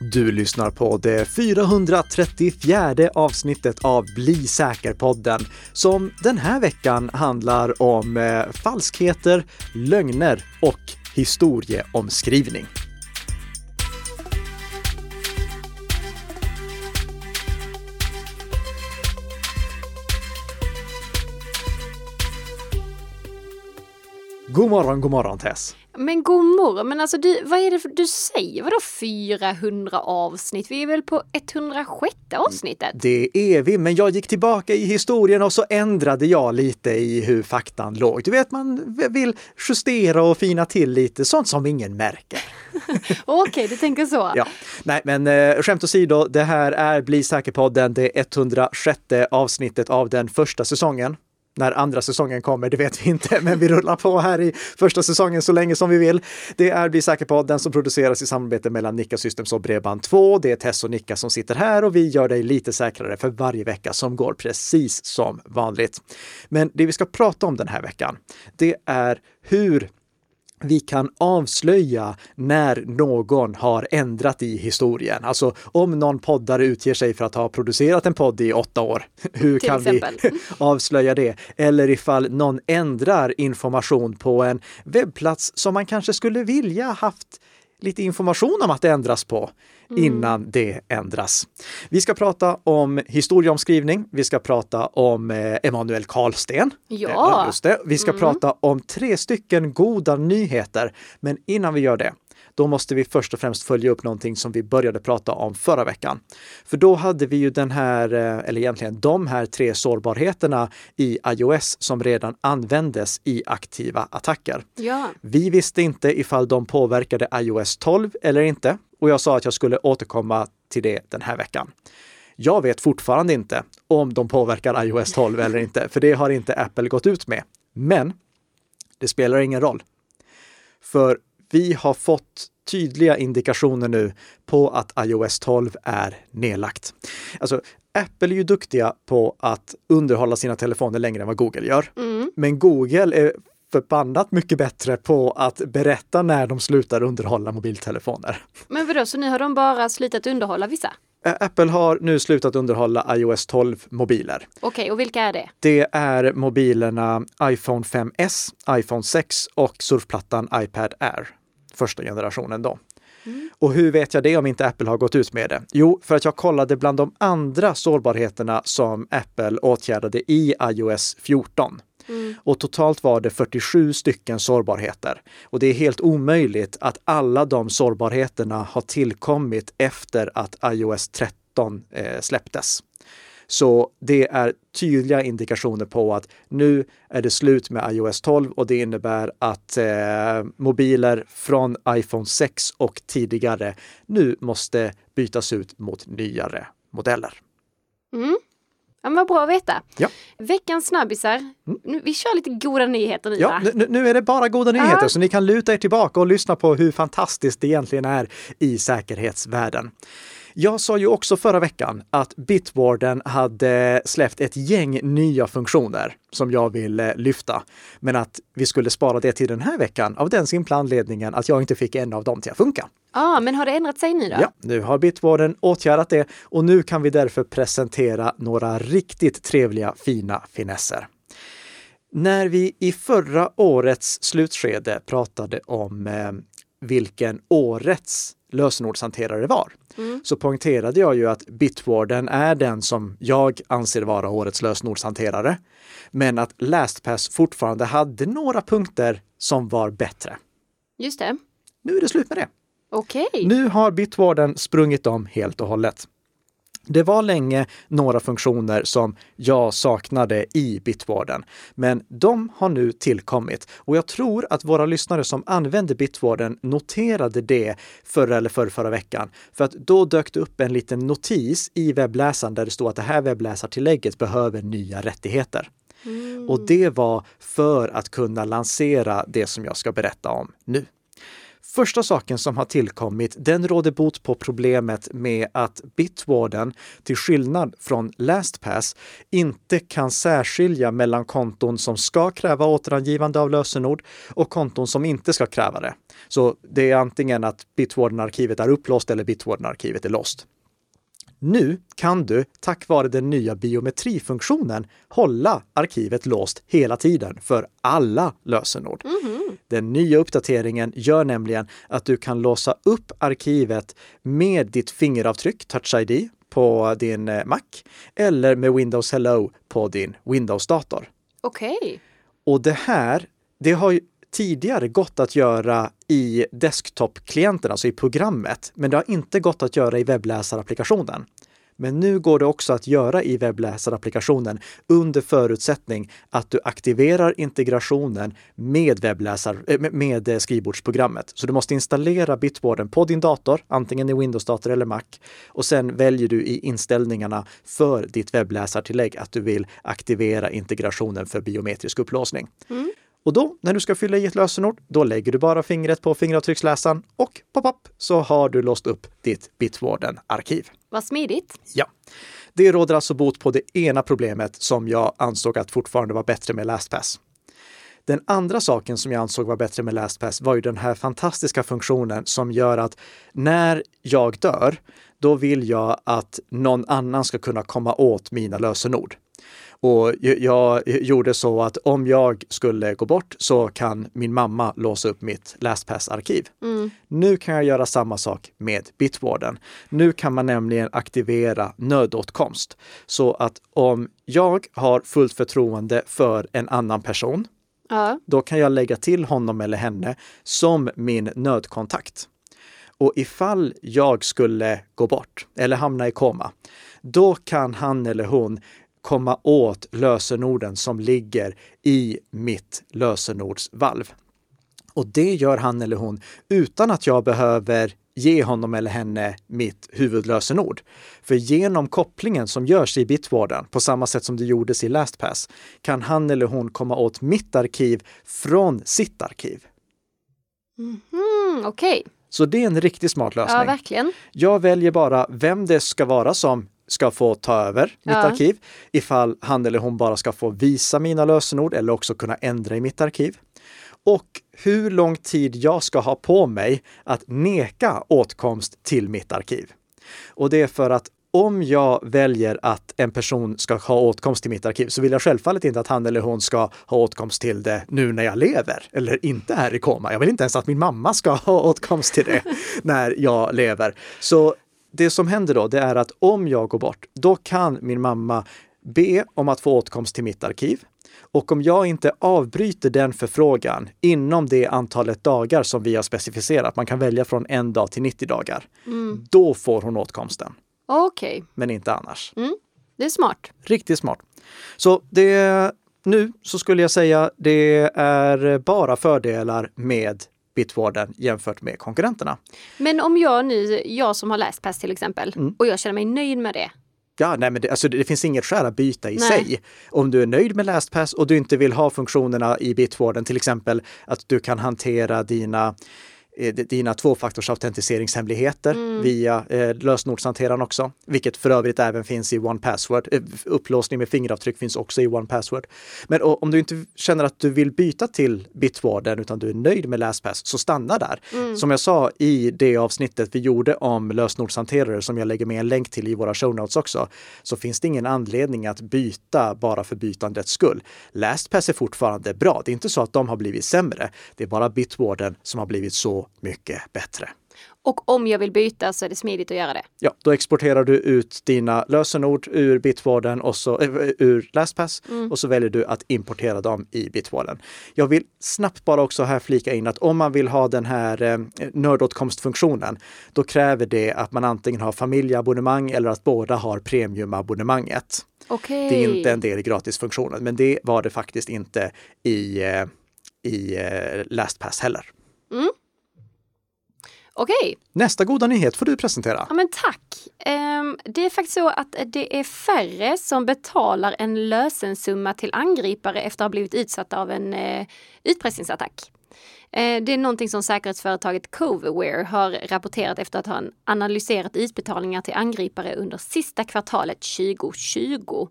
Du lyssnar på det 434 avsnittet av Bli säker-podden som den här veckan handlar om eh, falskheter, lögner och historieomskrivning. God morgon, god morgon Tess! Men god morgon, men alltså du, vad är det för, du säger? Vadå 400 avsnitt? Vi är väl på 106 avsnittet? Det är vi, men jag gick tillbaka i historien och så ändrade jag lite i hur faktan låg. Du vet, man vill justera och fina till lite, sånt som ingen märker. Okej, okay, du tänker så. Ja. Nej, men eh, skämt åsido, det här är Bli säker-podden, det 106 avsnittet av den första säsongen. När andra säsongen kommer, det vet vi inte, men vi rullar på här i första säsongen så länge som vi vill. Det är Bli säker på den som produceras i samarbete mellan Nikka Systems och Bredband2. Det är Tess och Nicka som sitter här och vi gör dig lite säkrare för varje vecka som går precis som vanligt. Men det vi ska prata om den här veckan, det är hur vi kan avslöja när någon har ändrat i historien. Alltså om någon poddare utger sig för att ha producerat en podd i åtta år. Hur Till kan exempel. vi avslöja det? Eller ifall någon ändrar information på en webbplats som man kanske skulle vilja haft lite information om att det ändras på mm. innan det ändras. Vi ska prata om historieomskrivning. Vi ska prata om eh, Emanuel Karlsten. Ja, eh. Vi ska mm. prata om tre stycken goda nyheter. Men innan vi gör det då måste vi först och främst följa upp någonting som vi började prata om förra veckan. För då hade vi ju den här, eh, eller egentligen de här tre sårbarheterna i iOS som redan användes i aktiva attacker. Ja. Vi visste inte ifall de påverkade iOS 12 eller inte och jag sa att jag skulle återkomma till det den här veckan. Jag vet fortfarande inte om de påverkar iOS 12 eller inte, för det har inte Apple gått ut med. Men det spelar ingen roll. För vi har fått tydliga indikationer nu på att iOS 12 är nedlagt. Alltså, Apple är ju duktiga på att underhålla sina telefoner längre än vad Google gör. Mm. Men Google är förbannat mycket bättre på att berätta när de slutar underhålla mobiltelefoner. Men vadå, så nu har de bara slutat underhålla vissa? Apple har nu slutat underhålla iOS 12 mobiler. Okej, okay, och vilka är det? Det är mobilerna iPhone 5S, iPhone 6 och surfplattan iPad Air första generationen då. Mm. Och hur vet jag det om inte Apple har gått ut med det? Jo, för att jag kollade bland de andra sårbarheterna som Apple åtgärdade i iOS 14. Mm. Och totalt var det 47 stycken sårbarheter. Och det är helt omöjligt att alla de sårbarheterna har tillkommit efter att iOS 13 eh, släpptes. Så det är tydliga indikationer på att nu är det slut med iOS 12 och det innebär att eh, mobiler från iPhone 6 och tidigare nu måste bytas ut mot nyare modeller. Mm. Ja, vad bra att veta. Ja. Veckans snabbisar. Mm. Vi kör lite goda nyheter nu Ja, nu, nu, är det bara goda nyheter ja. så ni kan luta er tillbaka och lyssna på hur fantastiskt det egentligen är i säkerhetsvärlden. Jag sa ju också förra veckan att Bitwarden hade släppt ett gäng nya funktioner som jag vill eh, lyfta, men att vi skulle spara det till den här veckan av den simpla anledningen att jag inte fick en av dem till att funka. Ja, ah, men har det ändrat sig nu då? Ja, nu har Bitwarden åtgärdat det och nu kan vi därför presentera några riktigt trevliga fina finesser. När vi i förra årets slutskede pratade om eh, vilken årets lösenordshanterare var, mm. så poängterade jag ju att Bitwarden är den som jag anser vara årets lösenordshanterare. Men att LastPass fortfarande hade några punkter som var bättre. Just det. Nu är det slut med det. Okej. Okay. Nu har Bitwarden sprungit om helt och hållet. Det var länge några funktioner som jag saknade i Bitwarden, men de har nu tillkommit och jag tror att våra lyssnare som använde Bitwarden noterade det förra eller förra, förra veckan. För att då dök det upp en liten notis i webbläsaren där det stod att det här webbläsartillägget behöver nya rättigheter. Mm. Och det var för att kunna lansera det som jag ska berätta om nu. Första saken som har tillkommit, den råder bot på problemet med att Bitwarden, till skillnad från LastPass, inte kan särskilja mellan konton som ska kräva återangivande av lösenord och konton som inte ska kräva det. Så det är antingen att Bitwarden-arkivet är upplåst eller Bitwarden-arkivet är låst. Nu kan du, tack vare den nya biometrifunktionen, hålla arkivet låst hela tiden för alla lösenord. Mhm. Den nya uppdateringen gör nämligen att du kan låsa upp arkivet med ditt fingeravtryck, Touch ID, på din eh, Mac eller med Windows Hello på din Windows-dator. Okej. Och det här, det har ju tidigare gått att göra i desktop-klienten, alltså i programmet, men det har inte gått att göra i webbläsarapplikationen. Men nu går det också att göra i webbläsarapplikationen under förutsättning att du aktiverar integrationen med, webbläsar, eh, med- skrivbordsprogrammet. Så du måste installera Bitwarden på din dator, antingen i Windows-dator eller Mac. Och sen väljer du i inställningarna för ditt webbläsartillägg att du vill aktivera integrationen för biometrisk upplåsning. Mm. Och då, när du ska fylla i ett lösenord, då lägger du bara fingret på fingeravtrycksläsaren och pop, pop, så har du låst upp ditt Bitwarden-arkiv. Vad smidigt. Ja. Det råder alltså bot på det ena problemet som jag ansåg att fortfarande var bättre med LastPass. Den andra saken som jag ansåg var bättre med LastPass var ju den här fantastiska funktionen som gör att när jag dör, då vill jag att någon annan ska kunna komma åt mina lösenord. Och jag- gjorde så att om jag skulle gå bort så kan min mamma låsa upp mitt LastPass-arkiv. Nu kan jag göra samma sak med Bitwarden. Nu kan man nämligen aktivera nödåtkomst så att om jag har fullt förtroende för en annan person, Ja. då kan jag lägga till honom eller henne som min nödkontakt. Och ifall jag skulle gå bort eller hamna i koma, då kan han eller hon komma åt lösenorden som ligger i mitt lösenordsvalv. Och det gör han eller hon utan att jag behöver ge honom eller henne mitt huvudlösenord. För genom kopplingen som görs i Bitwarden, på samma sätt som det gjordes i LastPass, kan han eller hon komma åt mitt arkiv från sitt arkiv. Mm, Okej. Så det är en riktigt smart Ja, lösning. verkligen. Jag väljer bara vem det ska vara som ska få ta över mitt Ja. arkiv. Ifall han eller hon bara ska få visa mina lösenord eller också kunna ändra i mitt arkiv. Och hur lång tid jag ska ha på mig att neka åtkomst till mitt arkiv. Och det är för att om jag väljer att en person ska ha åtkomst till mitt arkiv så vill jag självfallet inte att han eller hon ska ha åtkomst till det nu när jag lever eller inte är i koma. Jag vill inte ens att min mamma ska ha åtkomst till det när jag lever. Så det som händer då, det är att om jag går bort, då kan min mamma be om att få åtkomst till mitt arkiv. Och om jag inte avbryter den förfrågan inom det antalet dagar som vi har specificerat, man kan välja från en dag till 90 dagar, då får hon åtkomsten, Okej. men inte annars. Det är smart. Riktigt smart. Så det, nu så skulle jag säga det är bara fördelar med Bitwarden jämfört med konkurrenterna. Men om jag nu, jag som har läst pass till exempel, Mm. och jag känner mig nöjd med det. Ja, nej, men det, alltså, det finns inget skäl att byta i Nej. sig. Om du är nöjd med LastPass och du inte vill ha funktionerna i Bitwarden, till exempel att du kan hantera dina dina tvåfaktorsautentiseringshemligheter via eh, lösenordshanteraren också, vilket för övrigt även finns i OnePassword. Eh, upplåsning med fingeravtryck finns också i OnePassword. Men o- om du inte känner att du vill byta till Bitwarden utan du är nöjd med LastPass, så stanna där. Som jag sa i det avsnittet vi gjorde om lösenordshanterare som jag lägger med en länk till i våra show notes också, så finns det ingen anledning att byta bara för bytandets skull. LastPass är fortfarande bra. Det är inte så att de har blivit sämre. Det är bara Bitwarden som har blivit så mycket bättre. Och om jag vill byta så är det smidigt att göra det. Ja, då exporterar du ut dina lösenord ur Bitwarden och så, äh, ur LastPass och så väljer du att importera dem i Bitwarden. Jag vill snabbt bara också här flika in att om man vill ha den här eh, nördåtkomstfunktionen, då kräver det att man antingen har familjeabonnemang eller att båda har premiumabonnemanget. Okej. Det är inte en del i gratisfunktionen, men det var det faktiskt inte i, eh, i eh, LastPass heller. Okej. Nästa goda nyhet får du presentera. Ja, men tack. Ehm, det är faktiskt så att det är färre som betalar en lösensumma till angripare efter att ha blivit utsatta av en eh, utpressningsattack. Eh, Det är någonting som säkerhetsföretaget Coverware har rapporterat efter att ha analyserat utbetalningar till angripare under sista kvartalet 2020.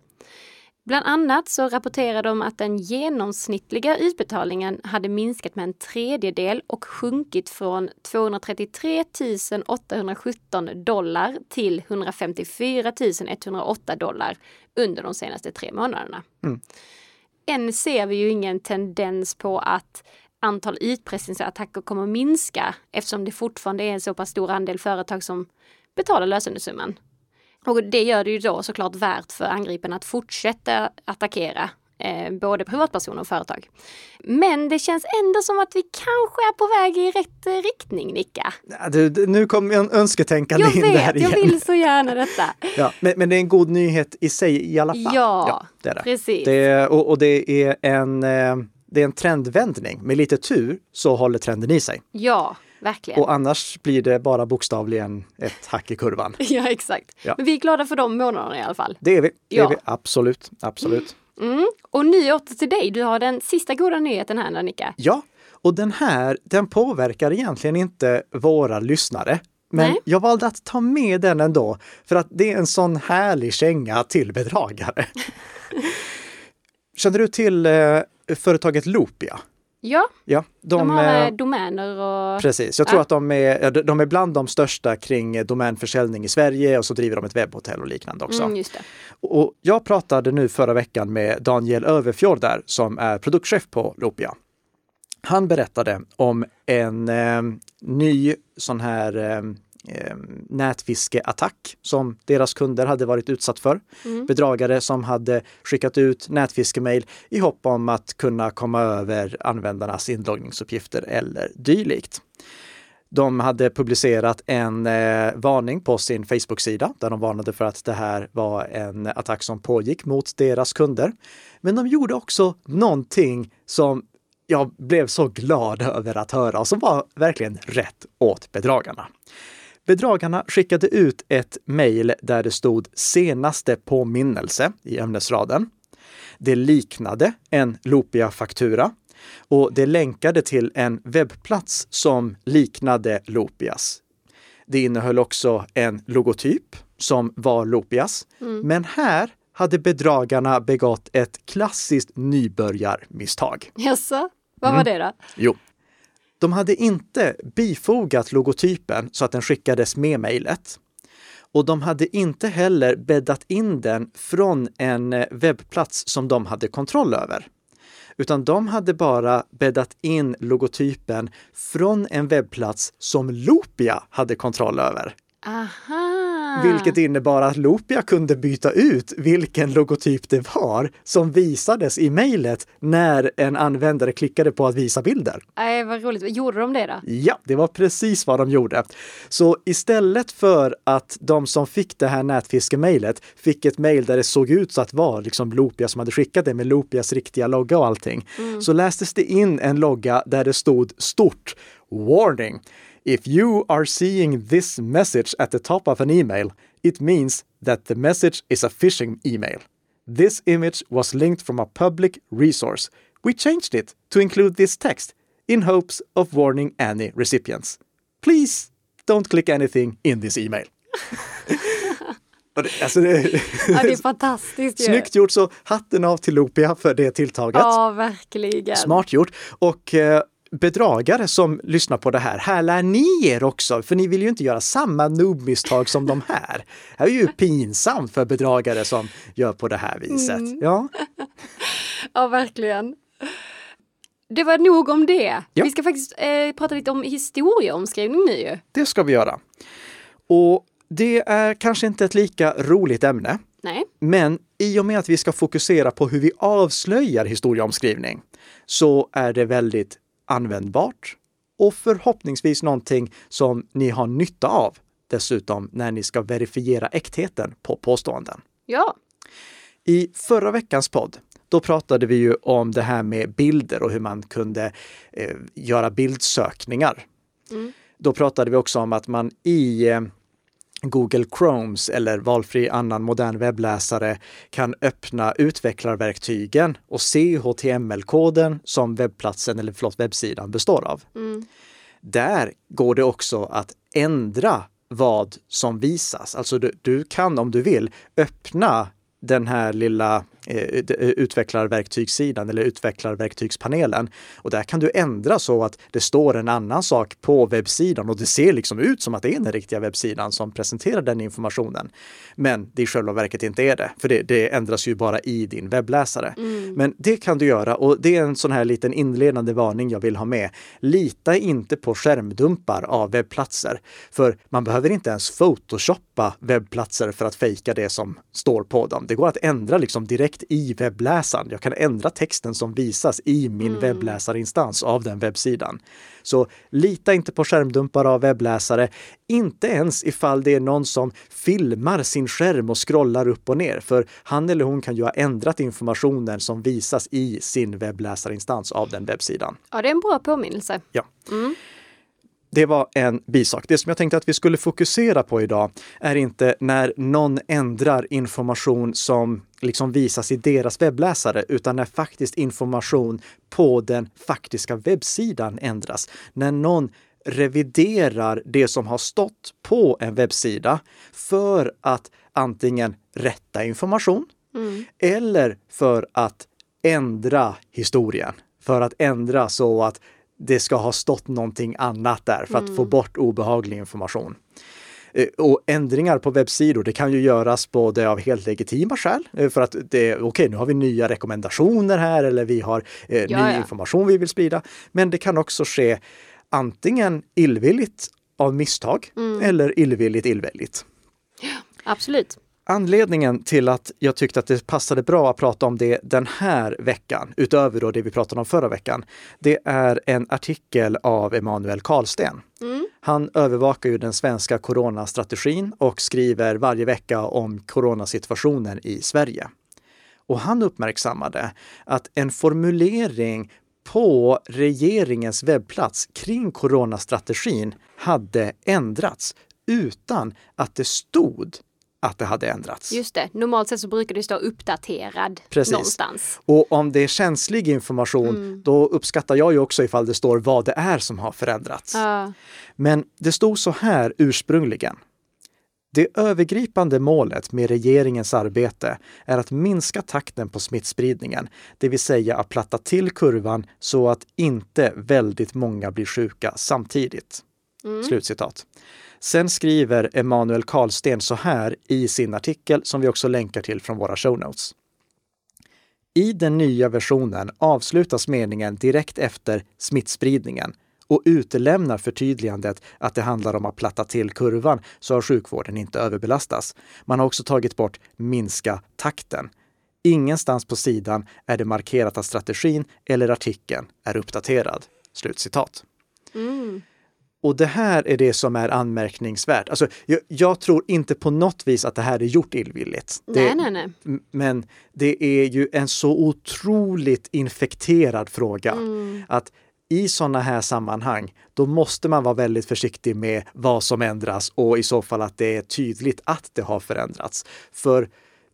Bland annat så rapporterar de att den genomsnittliga utbetalningen hade minskat med en tredjedel och sjunkit från 233 817 dollar till 154 108 dollar under de senaste tre månaderna. Mm. Än ser vi ju ingen tendens på att antal utpressningsattacker kommer minska eftersom det fortfarande är en så pass stor andel företag som betalar lösenesumman. Och det gör det ju då såklart värt för angriparna att fortsätta attackera eh, både privatpersoner och företag. Men det känns ändå som att vi kanske är på väg i rätt eh, riktning, Nicka. Ja, du, nu kom en önsketänkande Jag in där vet, igen. jag vill så gärna detta. Ja, men, men det är en god nyhet i sig i alla fall. Ja, det är det. precis. det och, och det är en eh, det är en trendvändning. Med lite tur så håller trenden i sig. Ja, verkligen. Och annars blir det bara bokstavligen ett hack i kurvan. Ja, exakt. Ja. Men vi är glada för de månaderna i alla fall. Det är vi. Det är Ja. vi. Absolut. Absolut. Mm. Och nu åter till dig. Du har den sista goda nyheten här, Annika. Ja, och den här, den påverkar egentligen inte våra lyssnare. Men Nej. jag valde att ta med den ändå, för att det är en sån härlig känga till bedragare. Känner du till eh, företaget Loopia? Ja, Ja, de, de, har eh, med domäner och... Precis, jag tror Ja. att de är, de är bland de största kring eh, domänförsäljning i Sverige och så driver de ett webbhotell och liknande också. Mm. Och jag pratade nu förra veckan med Daniel Överfjord där som är produktchef på Lopia. Han berättade om en eh, ny sån här eh, eh, nätfiskeattack som deras kunder hade varit utsatt för. Bedragare som hade skickat ut nätfiskemail i hopp om att kunna komma över användarnas inloggningsuppgifter eller dylikt. De hade publicerat en eh, varning på sin Facebook-sida där de varnade för att det här var en attack som pågick mot deras kunder. Men de gjorde också någonting som jag blev så glad över att höra och som var verkligen rätt åt bedragarna. Bedragarna skickade ut ett mejl där det stod senaste påminnelse i ämnesraden. Det liknade en Lopia-faktura och det länkade till en webbplats som liknade Lopias. Det innehöll också en logotyp som var Lopias. Men här hade bedragarna begått ett klassiskt nybörjarmisstag. Jaså, vad Mm. var det då? Jo. De hade inte bifogat logotypen så att den skickades med mejlet. Och de hade inte heller bäddat in den från en eh, webbplats som de hade kontroll över. Utan de hade bara bäddat in logotypen från en webbplats som Lopia hade kontroll över. Aha! Vilket innebar att Lopia kunde byta ut vilken logotyp det var som visades i mejlet när en användare klickade på att visa bilder. Nej, vad roligt. Gjorde de det då? Ja, det var precis vad de gjorde. Så istället för att de som fick det här nätfiskemejlet fick ett mejl där det såg ut så att det var liksom Lopia som hade skickat det med Lopias riktiga logga och allting, så lästes det in en logga där det stod stort Warning! If you are seeing this message at the top of an email, it means that the message is a phishing email. This image was linked from a public resource. We changed it to include this text in hopes of warning any recipients. Please don't click anything in this email. Alltså det, Ja, det är fantastiskt ju. snyggt gjort, så hatten av till Lopia för det tilltaget. Ja, verkligen. Smart gjort. Och eh, bedragare som lyssnar på det här, här lär ni er också, för ni vill ju inte göra samma noob-misstag som de här. Det här är ju pinsamt för bedragare som gör på det här viset. Mm. Ja, Ja, verkligen. Det var nog om det. Ja. Vi ska faktiskt eh, prata lite om historieomskrivning nu ju. det ska vi göra. Och det är kanske inte ett lika roligt ämne, Nej. Men i och med att vi ska fokusera på hur vi avslöjar historieomskrivning så är det väldigt användbart och förhoppningsvis någonting som ni har nytta av dessutom när ni ska verifiera äktheten på påståenden. Ja. I förra veckans podd, då pratade vi ju om det här med bilder och hur man kunde eh, göra bildsökningar. Mm. Då pratade vi också om att man i, eh, Google Chromes eller valfri annan modern webbläsare kan öppna utvecklarverktygen och se HTML-koden som webbplatsen eller förlåt, webbsidan består av. Mm. Där går det också att ändra vad som visas. Alltså du, du kan om du vill öppna den här lilla utvecklarverktygssidan eller utvecklarverktygspanelen. Och där kan du ändra så att det står en annan sak på webbsidan och det ser liksom ut som att det är den riktiga webbsidan som presenterar den informationen. Men det i själva verket inte är det, för det, det ändras ju bara i din webbläsare. Mm. Men det kan du göra och det är en sån här liten inledande varning jag vill ha med. Lita inte på skärmdumpar av webbplatser, för man behöver inte ens photoshoppa webbplatser för att fejka det som står på dem. Det går att ändra liksom direkt i webbläsaren. Jag kan ändra texten som visas i min mm. webbläsarinstans av den webbsidan. Så lita inte på skärmdumpar av webbläsare, inte ens ifall det är någon som filmar sin skärm och scrollar upp och ner, för han eller hon kan ju ha ändrat informationen som visas i sin webbläsarinstans av den webbsidan. Ja, det är en bra påminnelse. Ja. Mm. Det var en bisak. Det som jag tänkte att vi skulle fokusera på idag är inte när någon ändrar information som liksom visas i deras webbläsare, utan när faktiskt information på den faktiska webbsidan ändras. När någon reviderar det som har stått på en webbsida för att antingen rätta information mm. eller för att ändra historien. För att ändra så att det ska ha stått någonting annat där för att mm. få bort obehaglig information. Eh, och ändringar på webbsidor, det kan ju göras både av helt legitima skäl, eh, för att det, okej, okay, nu har vi nya rekommendationer här eller vi har eh, ny ja. information vi vill sprida. Men det kan också ske antingen illvilligt av misstag mm. eller illvilligt illvilligt. Ja, absolut. Anledningen till att jag tyckte att det passade bra att prata om det den här veckan, utöver då det vi pratade om förra veckan, det är en artikel av Emanuel Karlsten. Mm. Han övervakar ju den svenska coronastrategin och skriver varje vecka om coronasituationen i Sverige. Och han uppmärksammade att en formulering på regeringens webbplats kring coronastrategin hade ändrats utan att det stod att det hade ändrats. Just det, normalt sett så brukar det stå uppdaterad Precis. någonstans. Och om det är känslig information, mm. då uppskattar jag ju också ifall det står vad det är som har förändrats. Uh. Men det stod så här ursprungligen. Det övergripande målet med regeringens arbete är att minska takten på smittspridningen, det vill säga att platta till kurvan så att inte väldigt många blir sjuka samtidigt. Mm. Slutcitat. Sen skriver Emanuel Karlsten så här i sin artikel som vi också länkar till från våra show notes. I den nya versionen avslutas meningen direkt efter smittspridningen och utelämnar förtydligandet att det handlar om att platta till kurvan så att sjukvården inte överbelastas. Man har också tagit bort minska takten. Ingenstans på sidan är det markerat att strategin eller artikeln är uppdaterad. Slutcitat. Mm. Och det här är det som är anmärkningsvärt. Alltså, jag, jag, tror inte på något vis att det här är gjort illvilligt. Nej, det, nej, nej. Men det är ju en så otroligt infekterad fråga mm. att i sådana här sammanhang, då måste man vara väldigt försiktig med vad som ändras och i så fall att det är tydligt att det har förändrats. För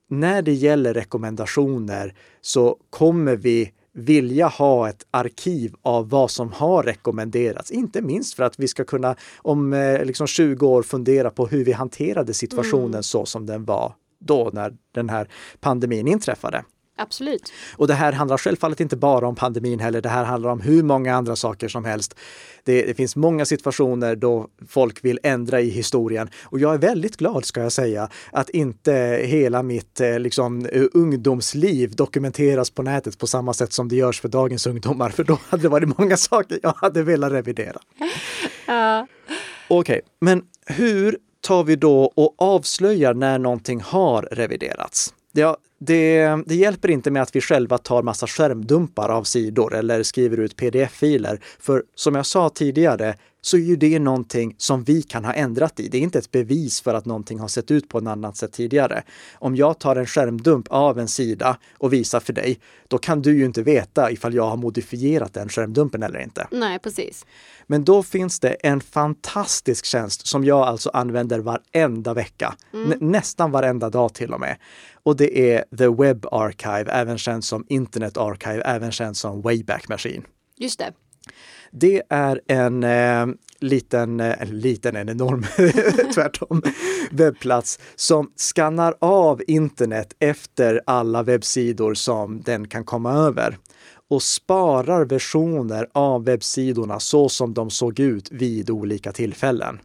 när det gäller rekommendationer så kommer vi vilja ha ett arkiv av vad som har rekommenderats. Inte minst för att vi ska kunna om eh, liksom 20 år fundera på hur vi hanterade situationen mm. så som den var då när den här pandemin inträffade. Absolut. Och det här handlar självfallet inte bara om pandemin heller. Det här handlar om hur många andra saker som helst. Det, det, finns många situationer då folk vill ändra i historien och jag är väldigt glad, ska jag säga, att inte hela mitt eh, liksom, ungdomsliv dokumenteras på nätet på samma sätt som det görs för dagens ungdomar, för då hade det varit många saker jag hade velat revidera. Ja. Okej, okay, men hur tar vi då och avslöjar när någonting har reviderats? Ja, det, det, hjälper inte med att vi själva tar massa skärmdumpar av sidor eller skriver ut pdf-filer. För som jag sa tidigare så är ju det någonting som vi kan ha ändrat i. Det är inte ett bevis för att någonting har sett ut på ett annat sätt tidigare. Om jag tar en skärmdump av en sida och visar för dig, då kan du ju inte veta ifall jag har modifierat den skärmdumpen eller inte. Nej, precis. Men då finns det en fantastisk tjänst som jag alltså använder varenda vecka, mm. nästan varenda dag till och med. Och det är The Web Archive, även känd som Internet Archive, även känd som Wayback Machine. Just det. Det är en eh, liten, eh, en liten, en enorm, tvärtom, webbplats som skannar av internet efter alla webbsidor som den kan komma över och sparar versioner av webbsidorna så som de såg ut vid olika tillfällen.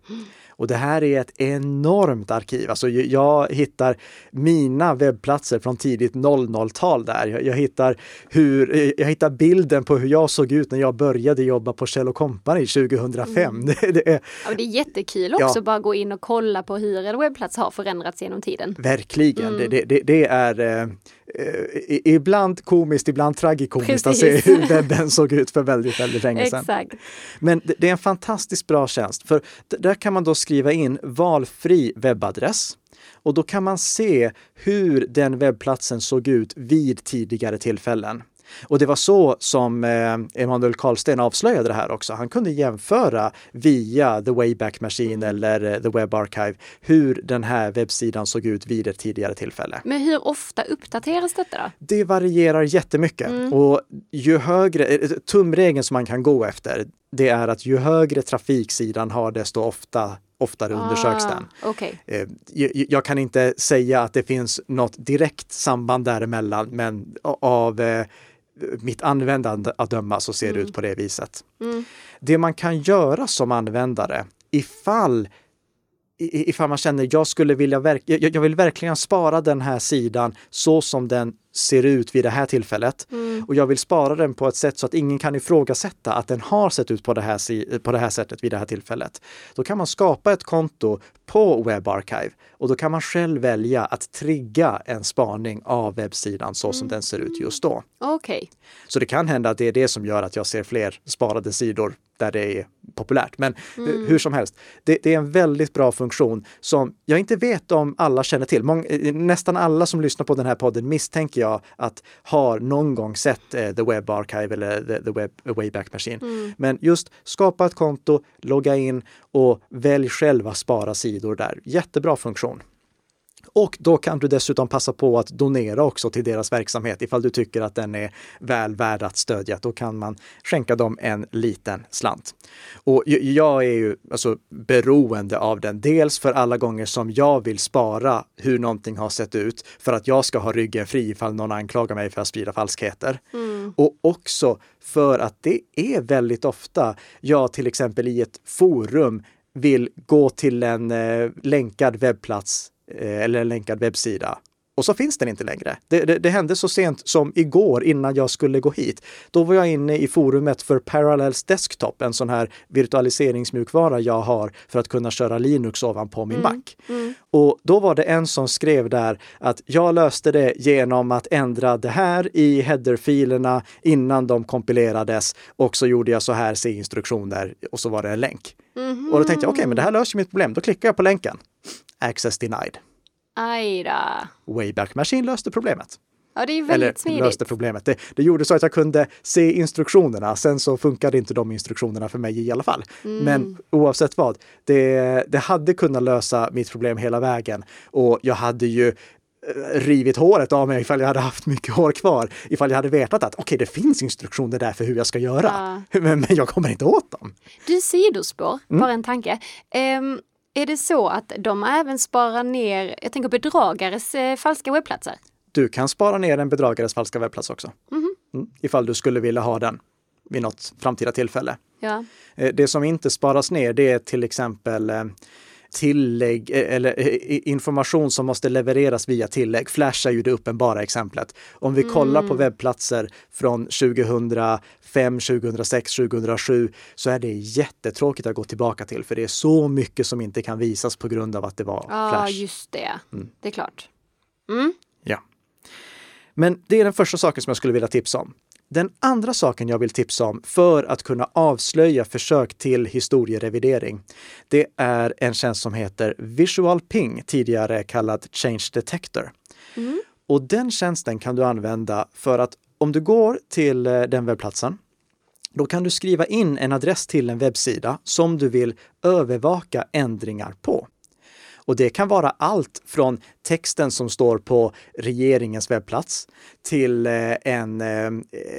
Och det här är ett enormt arkiv. Alltså jag hittar mina webbplatser från tidigt 00-tal där. Jag, jag, hittar hur, jag hittar bilden på hur jag såg ut när jag började jobba på Kjell Company 2005. Mm. Det, det, är, ja, det är jättekul också ja. bara gå in och kolla på hur en webbplats har förändrats genom tiden. Verkligen. Mm. Det, det, det, är eh, ibland komiskt, ibland tragikomiskt att se hur webben såg ut för väldigt, väldigt länge sedan. Exakt. Men det, det är en fantastiskt bra tjänst, för där kan man då skriva in valfri webbadress och då kan man se hur den webbplatsen såg ut vid tidigare tillfällen. Och det var så som eh, Emanuel Karlsten avslöjade det här också. Han kunde jämföra via The Wayback Machine eller eh, The Web Archive hur den här webbsidan såg ut vid ett tidigare tillfälle. Men hur ofta uppdateras detta då? Det varierar jättemycket mm. och ju högre, eh, tumregeln som man kan gå efter, det är att ju högre trafiksidan har desto ofta oftare ah, undersöks den. Okay. Jag kan inte säga att det finns något direkt samband däremellan, men av mitt användande att döma så ser det mm. ut på det viset. Mm. Det man kan göra som användare ifall ifall man känner jag skulle vilja jag vill verkligen spara den här sidan så som den ser ut vid det här tillfället. Mm. Och jag vill spara den på ett sätt så att ingen kan ifrågasätta att den har sett ut på det, här, på det här sättet vid det här tillfället. Då kan man skapa ett konto på WebArchive och då kan man själv välja att trigga en spaning av webbsidan så som mm. den ser ut just då. Okay. Så det kan hända att det är det som gör att jag ser fler sparade sidor där det är populärt. Men mm. hur som helst, det, det, är en väldigt bra funktion som jag inte vet om alla känner till. Mång, nästan alla som lyssnar på den här podden misstänker jag att har någon gång sett eh, The Web Archive eller The, the Web Wayback Machine. Mm. Men just skapa ett konto, logga in och välj själva spara sidor där. Jättebra funktion. Och då kan du dessutom passa på att donera också till deras verksamhet ifall du tycker att den är väl värd att stödja. Då kan man skänka dem en liten slant. Och jag är ju alltså beroende av den, dels för alla gånger som jag vill spara hur någonting har sett ut för att jag ska ha ryggen fri ifall någon anklagar mig för att sprida falskheter. Mm. Och också för att det är väldigt ofta jag till exempel i ett forum vill gå till en eh, länkad webbplats eller en länkad webbsida. Och så finns den inte längre. Det, det, det, hände så sent som igår innan jag skulle gå hit. Då var jag inne i forumet för Parallels Desktop, en sån här virtualiseringsmjukvara jag har för att kunna köra Linux ovanpå min mm. Mac. Mm. Och då var det en som skrev där att jag löste det genom att ändra det här i headerfilerna innan de kompilerades och så gjorde jag så här C-instruktioner och så var det en länk. Mm. Och då tänkte jag, okej, okay, men det här löser mitt problem. Då klickar jag på länken. Access denied. Aj Wayback Machine löste problemet. Ja, det är väldigt Eller, smidigt. löste problemet. Det, det, gjorde så att jag kunde se instruktionerna. Sen så funkade inte de instruktionerna för mig i alla fall. Mm. Men oavsett vad, det, det hade kunnat lösa mitt problem hela vägen. Och jag hade ju eh, rivit håret av mig ifall jag hade haft mycket hår kvar. Ifall jag hade vetat att okej, okay, det finns instruktioner där för hur jag ska göra. Ja. Men, men, jag kommer inte åt dem. Du, sidospår, mm. bara en tanke. Um, är det så att de även sparar ner, jag tänker bedragares eh, falska webbplatser? Du kan spara ner en bedragares falska webbplats också. Mm. Mm, ifall du skulle vilja ha den vid något framtida tillfälle. Ja. Eh, det som inte sparas ner det är till exempel eh, tillägg eh, eller information som måste levereras via tillägg. Flash är ju det uppenbara exemplet. Om vi mm. kollar på webbplatser från 2005, 2006, 2007 så är det jättetråkigt att gå tillbaka till för det är så mycket som inte kan visas på grund av att det var ja, Flash. Ja, just det. Mm. Det är klart. Mm. Ja. Men det är den första saken som jag skulle vilja tipsa om. Den andra saken jag vill tipsa om för att kunna avslöja försök till historierevidering, det är en tjänst som heter Visual Ping, tidigare kallad Change Detector. Mm. Och den tjänsten kan du använda för att om du går till eh, den webbplatsen, då kan du skriva in en adress till en webbsida som du vill övervaka ändringar på. Och det kan vara allt från texten som står på regeringens webbplats till eh, en, eh,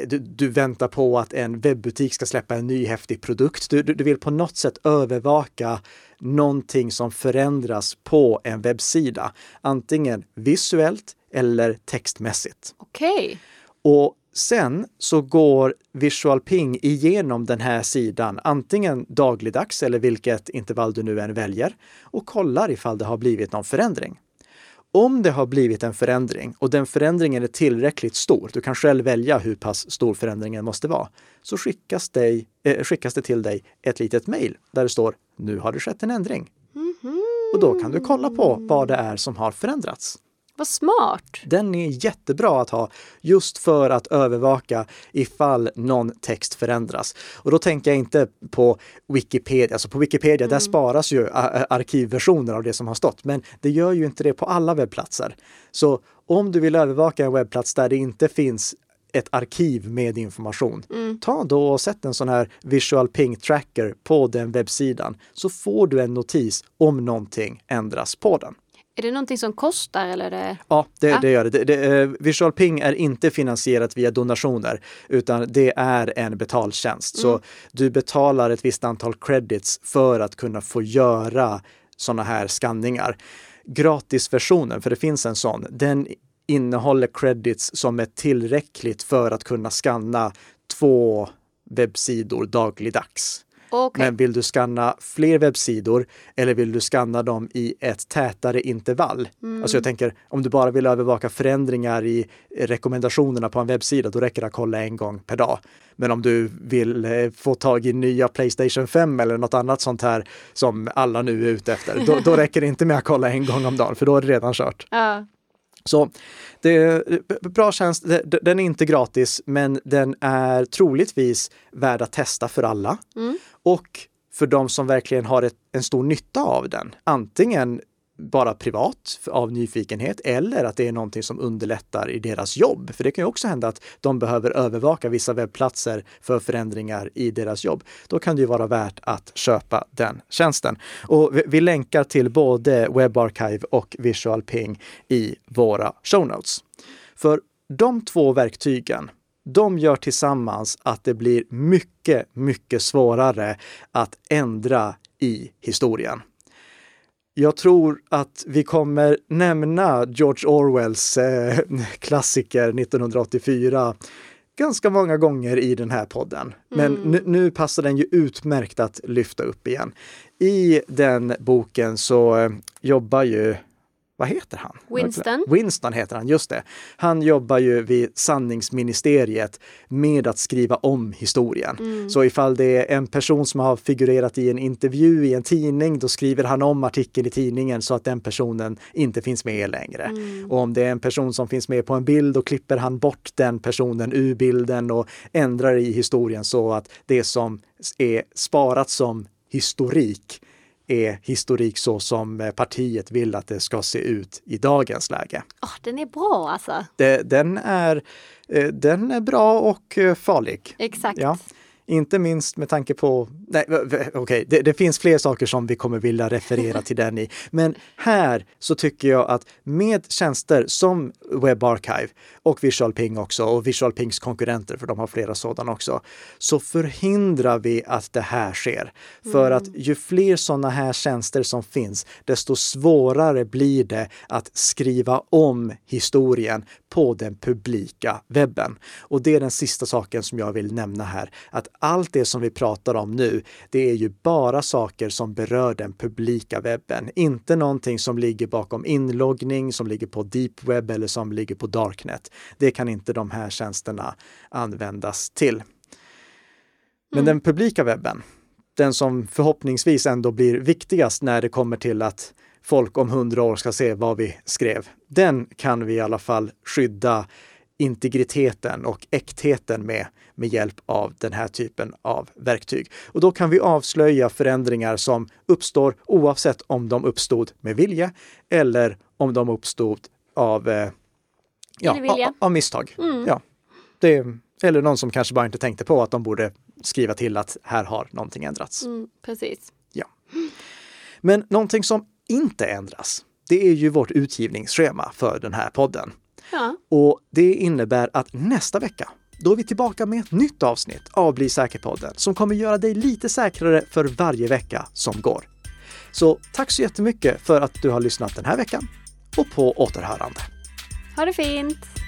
du, du väntar på att en webbutik ska släppa en ny häftig produkt. Du, du, vill på något sätt övervaka någonting som förändras på en webbsida, antingen visuellt eller textmässigt. Okej. Okay. Och Sen så går Visual Ping igenom den här sidan, antingen dagligdags eller vilket intervall du nu än väljer, och kollar ifall det har blivit någon förändring. Om det har blivit en förändring och den förändringen är tillräckligt stor, du kan själv välja hur pass stor förändringen måste vara, så skickas, dig, eh, skickas det till dig ett litet mejl där det står Nu har det skett en ändring. Mm -hmm. Och då kan du kolla på vad det är som har förändrats. Vad smart! Den är jättebra att ha just för att övervaka ifall någon text förändras. Och då tänker jag inte på Wikipedia. Alltså på Wikipedia, mm. där sparas ju arkivversioner av det som har stått, men det gör ju inte det på alla webbplatser. Så om du vill övervaka en webbplats där det inte finns ett arkiv med information. Mm. Ta då och sätt en sån här visual ping tracker på den webbsidan så får du en notis om någonting ändras på den. Är det någonting som kostar eller? Det... Ja, det, ah. det gör det. det, det uh, Visual Ping är inte finansierat via donationer, utan det är en betaltjänst. Mm. Så du betalar ett visst antal credits för att kunna få göra sådana här skanningar. Gratisversionen, för det finns en sån, den innehåller credits som är tillräckligt för att kunna skanna två webbsidor dagligdags. Okay. Men vill du skanna fler webbsidor eller vill du skanna dem i ett tätare intervall? Mm. Alltså jag tänker om du bara vill övervaka förändringar i rekommendationerna på en webbsida, då räcker det att kolla en gång per dag. Men om du vill eh, få tag i nya Playstation 5 eller något annat sånt här som alla nu är ute efter, då, då räcker det inte med att kolla en gång om dagen, för då är det redan kört. Ja. Så det är bra tjänst. Den är inte gratis, men den är troligtvis värd att testa för alla. Mm. Och för de som verkligen har ett, en stor nytta av den. Antingen bara privat av nyfikenhet eller att det är någonting som underlättar i deras jobb. För det kan ju också hända att de behöver övervaka vissa webbplatser för förändringar i deras jobb. Då kan det ju vara värt att köpa den tjänsten. Och vi, länkar till både WebArchive och Visual Ping i våra show notes. För de två verktygen de gör tillsammans att det blir mycket, mycket svårare att ändra i historien. Jag tror att vi kommer nämna George Orwells eh, klassiker 1984 ganska många gånger i den här podden. Men mm. nu, nu, passar den ju utmärkt att lyfta upp igen. I den boken så eh, jobbar ju vad heter han? Winston. Winston heter han, just det. Han jobbar ju vid sanningsministeriet med att skriva om historien. Mm. Så ifall det är en person som har figurerat i en intervju i en tidning, då skriver han om artikeln i tidningen så att den personen inte finns med längre. Mm. Och om det är en person som finns med på en bild, då klipper han bort den personen ur bilden och ändrar i historien så att det som är sparat som historik är historik så som eh, partiet vill att det ska se ut i dagens läge. Oh, den är bra alltså! Det, den, är, eh, den är bra och eh, farlig. Exakt. Ja. Inte minst med tanke på, nej okej, okay, det, det, finns fler saker som vi kommer vilja referera till den i. Men här så tycker jag att med tjänster som WebArchive och Visual Ping också och Visual Pings konkurrenter, för de har flera sådana också, så förhindrar vi att det här sker. För mm. att ju fler sådana här tjänster som finns, desto svårare blir det att skriva om historien på den publika webben. Och det är den sista saken som jag vill nämna här, att allt det som vi pratar om nu, det är ju bara saker som berör den publika webben, inte någonting som ligger bakom inloggning, som ligger på deep web eller som ligger på darknet. Det kan inte de här tjänsterna användas till. Men mm. den publika webben, den som förhoppningsvis ändå blir viktigast när det kommer till att folk om hundra år ska se vad vi skrev. Den kan vi i alla fall skydda integriteten och äktheten med, med hjälp av den här typen av verktyg. Och då kan vi avslöja förändringar som uppstår oavsett om de uppstod med vilja eller om de uppstod av, eh, ja, av, av, misstag. Mm. Ja, det, eller någon som kanske bara inte tänkte på att de borde skriva till att här har någonting ändrats. Mm, precis. Ja. Men någonting som inte ändras, det är ju vårt utgivningsschema för den här podden. Ja. Och det innebär att nästa vecka, då är vi tillbaka med ett nytt avsnitt av Bli säker-podden som kommer göra dig lite säkrare för varje vecka som går. Så tack så jättemycket för att du har lyssnat den här veckan och på återhörande. Ha det fint!